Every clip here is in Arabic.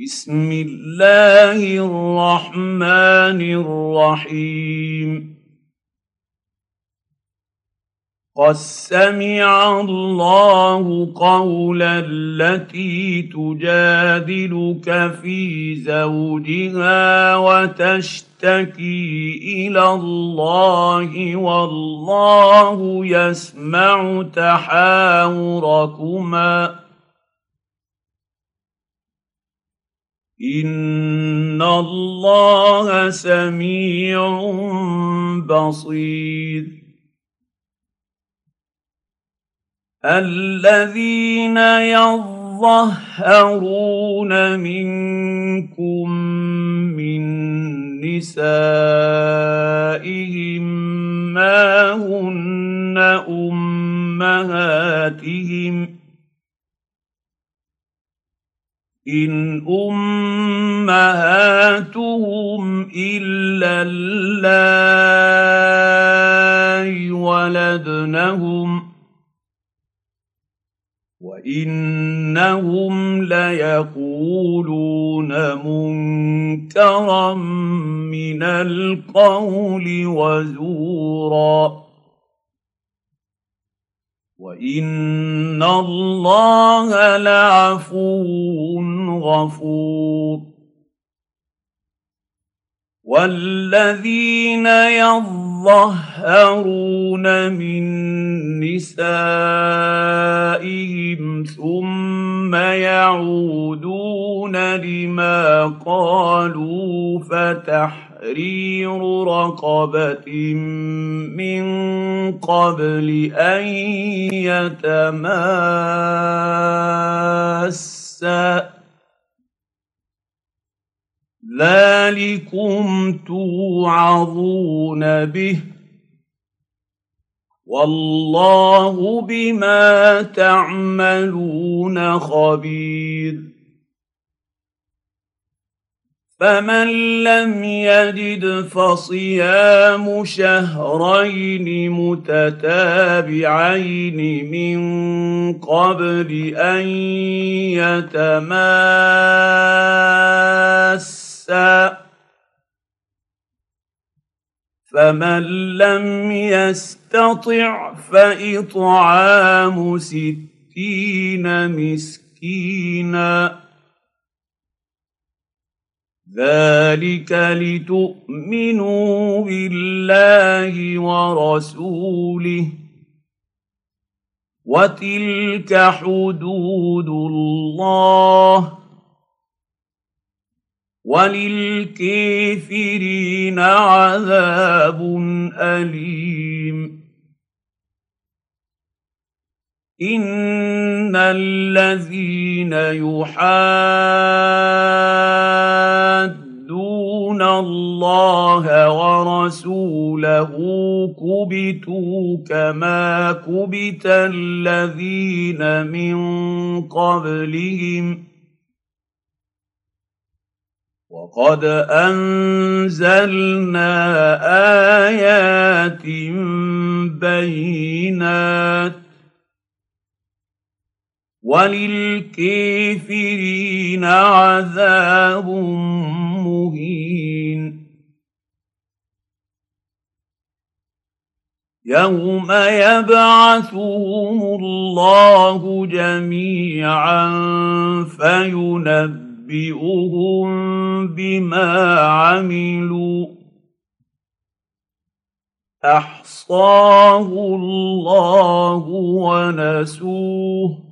بسم الله الرحمن الرحيم. قد سمع الله قول التي تجادلك في زوجها وتشتكي إلى الله والله يسمع تحاوركما. ان الله سميع بصير الذين يظهرون منكم من نسائهم ما هن امهاتهم ان امهاتهم الا اللائي ولدنهم وانهم ليقولون منكرا من القول وزورا وان الله لعفو غفور. والذين يظهرون من نسائهم ثم يعودون لما قالوا فتح تحرير رقبة من قبل أن يتماسا ذلكم توعظون به. والله بما تعملون خبير. فمن لم يجد فصيام شهرين متتابعين من قبل ان يتماسا فمن لم يستطع فاطعام ستين مسكينا ذلك لتؤمنوا بالله ورسوله وتلك حدود الله وللكافرين عذاب اليم ان الذين يحادون الله ورسوله كبتوا كما كبت الذين من قبلهم وقد انزلنا ايات بينات وللكافرين عذاب مهين. يوم يبعثهم الله جميعا فينبئهم بما عملوا. أحصاه الله ونسوه.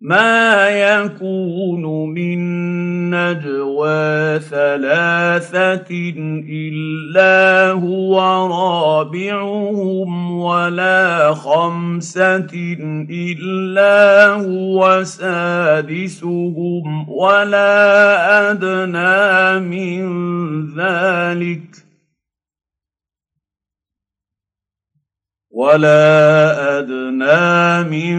ما يكون من نجوى ثلاثة إلا هو رابعهم ولا خمسة إلا هو سادسهم ولا أدنى من ذلك ۖ ولا ادنى من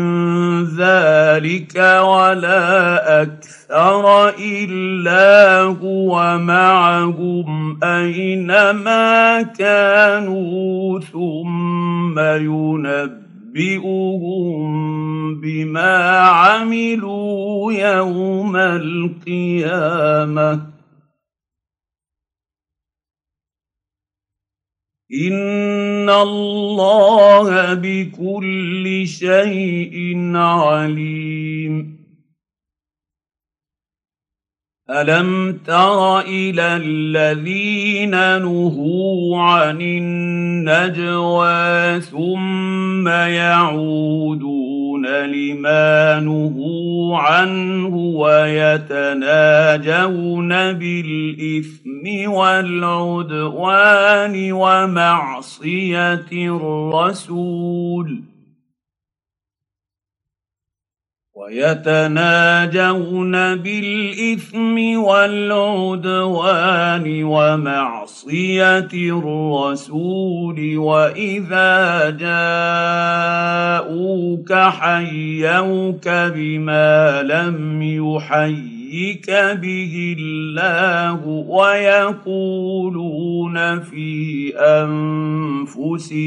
ذلك ولا أكثر الا هو معهم اينما كانوا ثم ينبئهم بما عملوا يوم القيامه ان الله بكل شيء عليم الم تر إلى الذين نهوا عن النجوى ثم يعودون لما نهوا عنه ويتناجون بالإثم والعدوان ومعصية الرسول. ويتناجون بالإثم والعدوان ومعصية الرسول وإذا جاءوك حيوك بما لم يحيك به الله ويقولون في أنفسهم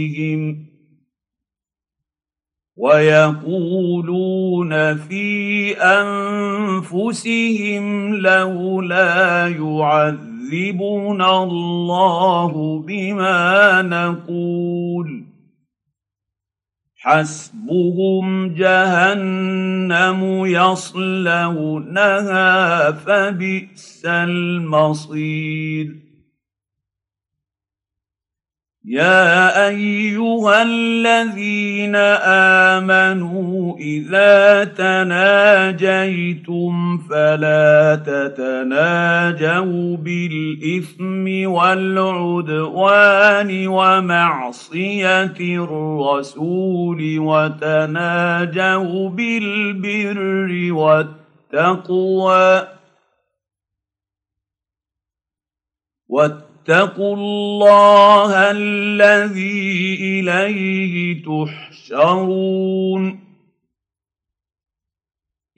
ويقولون في أنفسهم لولا يعذبنا الله بما نقول. حسبهم جهنم يصلونها فبئس المصير. يا ايها الذين امنوا اذا تناجيتم فلا تتناجوا بالاثم والعدوان ومعصيه الرسول وتناجوا بالبر والتقوى واتقوا الله الذي إليه تحشرون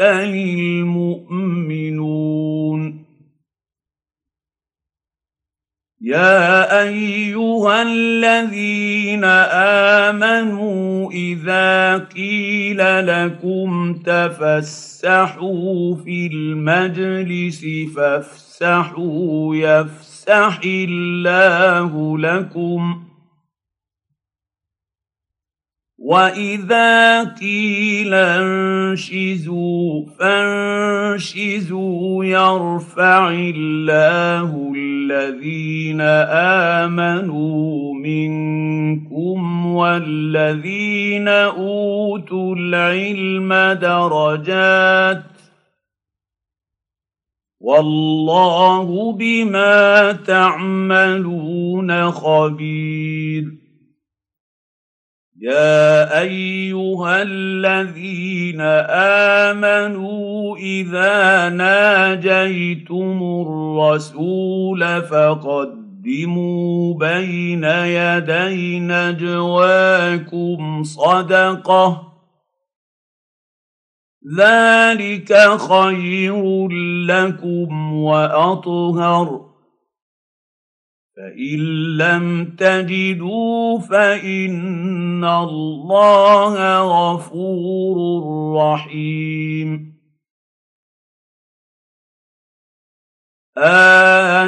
المؤمنون. يا أيها الذين آمنوا إذا قيل لكم تفسحوا في المجلس فافسحوا يفسح الله لكم واذا قيل انشزوا فانشزوا يرفع الله الذين امنوا منكم والذين اوتوا العلم درجات والله بما تعملون خبير يا ايها الذين امنوا اذا ناجيتم الرسول فقدموا بين يدي نجواكم صدقه ذلك خير لكم واطهر فإن لم تجدوا فإن الله غفور رحيم.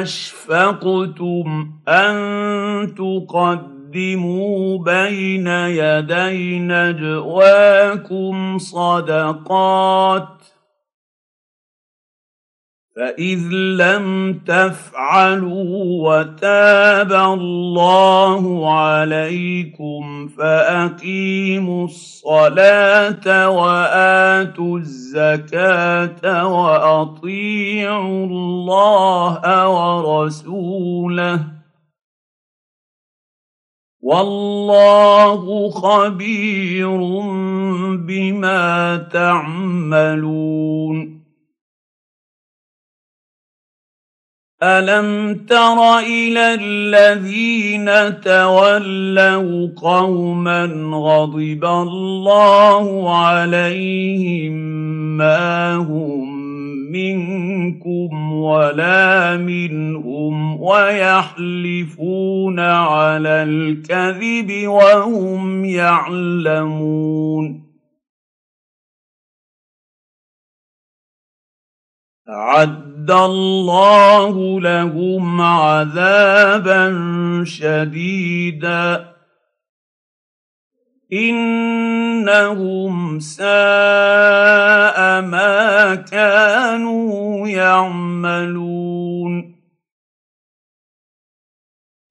اشفقتم ان تقدموا بين يدي نجواكم صدقات فاذ لم تفعلوا وتاب الله عليكم فاقيموا الصلاه واتوا الزكاه واطيعوا الله ورسوله والله خبير بما تعملون الم تر إلى الذين تولوا قوما غضب الله عليهم ما هم منكم ولا منهم ويحلفون على الكذب وهم يعلمون أعد الله لهم عذابا شديدا. إنهم ساء ما كانوا يعملون.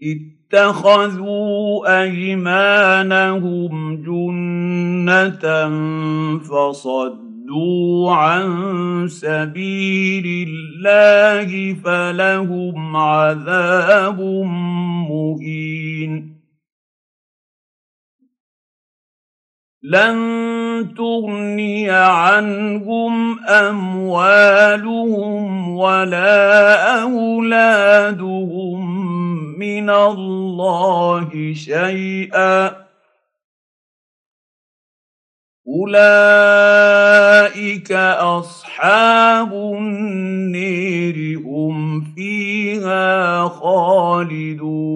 اتخذوا أيمانهم جنة فصدوا صدوا عن سبيل الله فلهم عذاب مهين. لن تغني عنهم أموالهم ولا أولادهم من الله شيئا. اولئك اصحاب النير هم فيها خالدون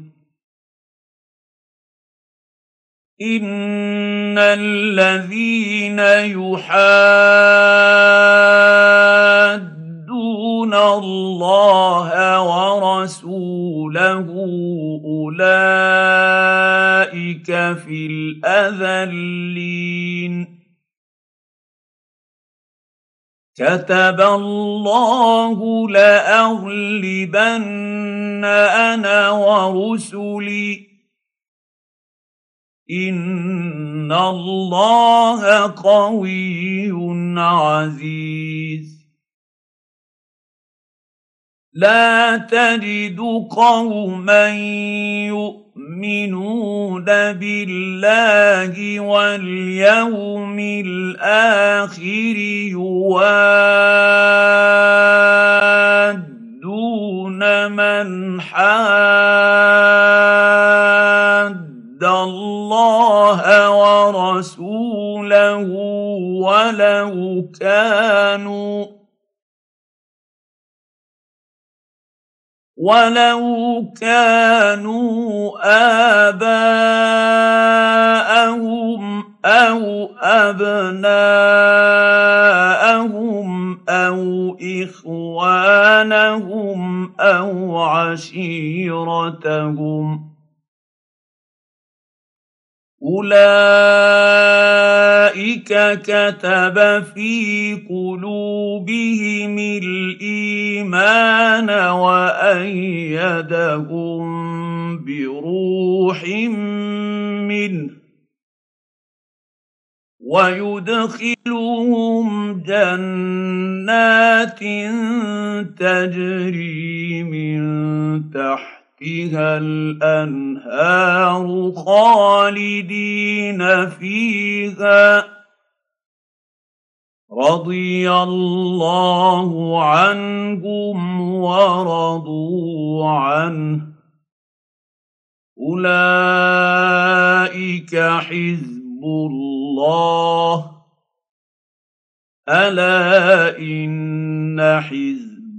ان الذين يحادون الله ورسوله اولئك في الاذلين كتب الله لاغلبن أنا ورسلي ان الله قوي عزيز. لا تجد قوما يؤمنون بالله واليوم الآخر يوادون من حاد الله ورسوله ولو كانوا ولو كانوا آباءهم أو أبناءهم أو إخوانهم أو عشيرتهم ۖ أولئك كتب في قلوبهم الإيمان وأيدهم بروح منه ويدخلهم جنات تجري من تحتها الأنهار خالدين فيها. رضي الله عنهم ورضوا عنه. أولئك حزب الله. ألا إن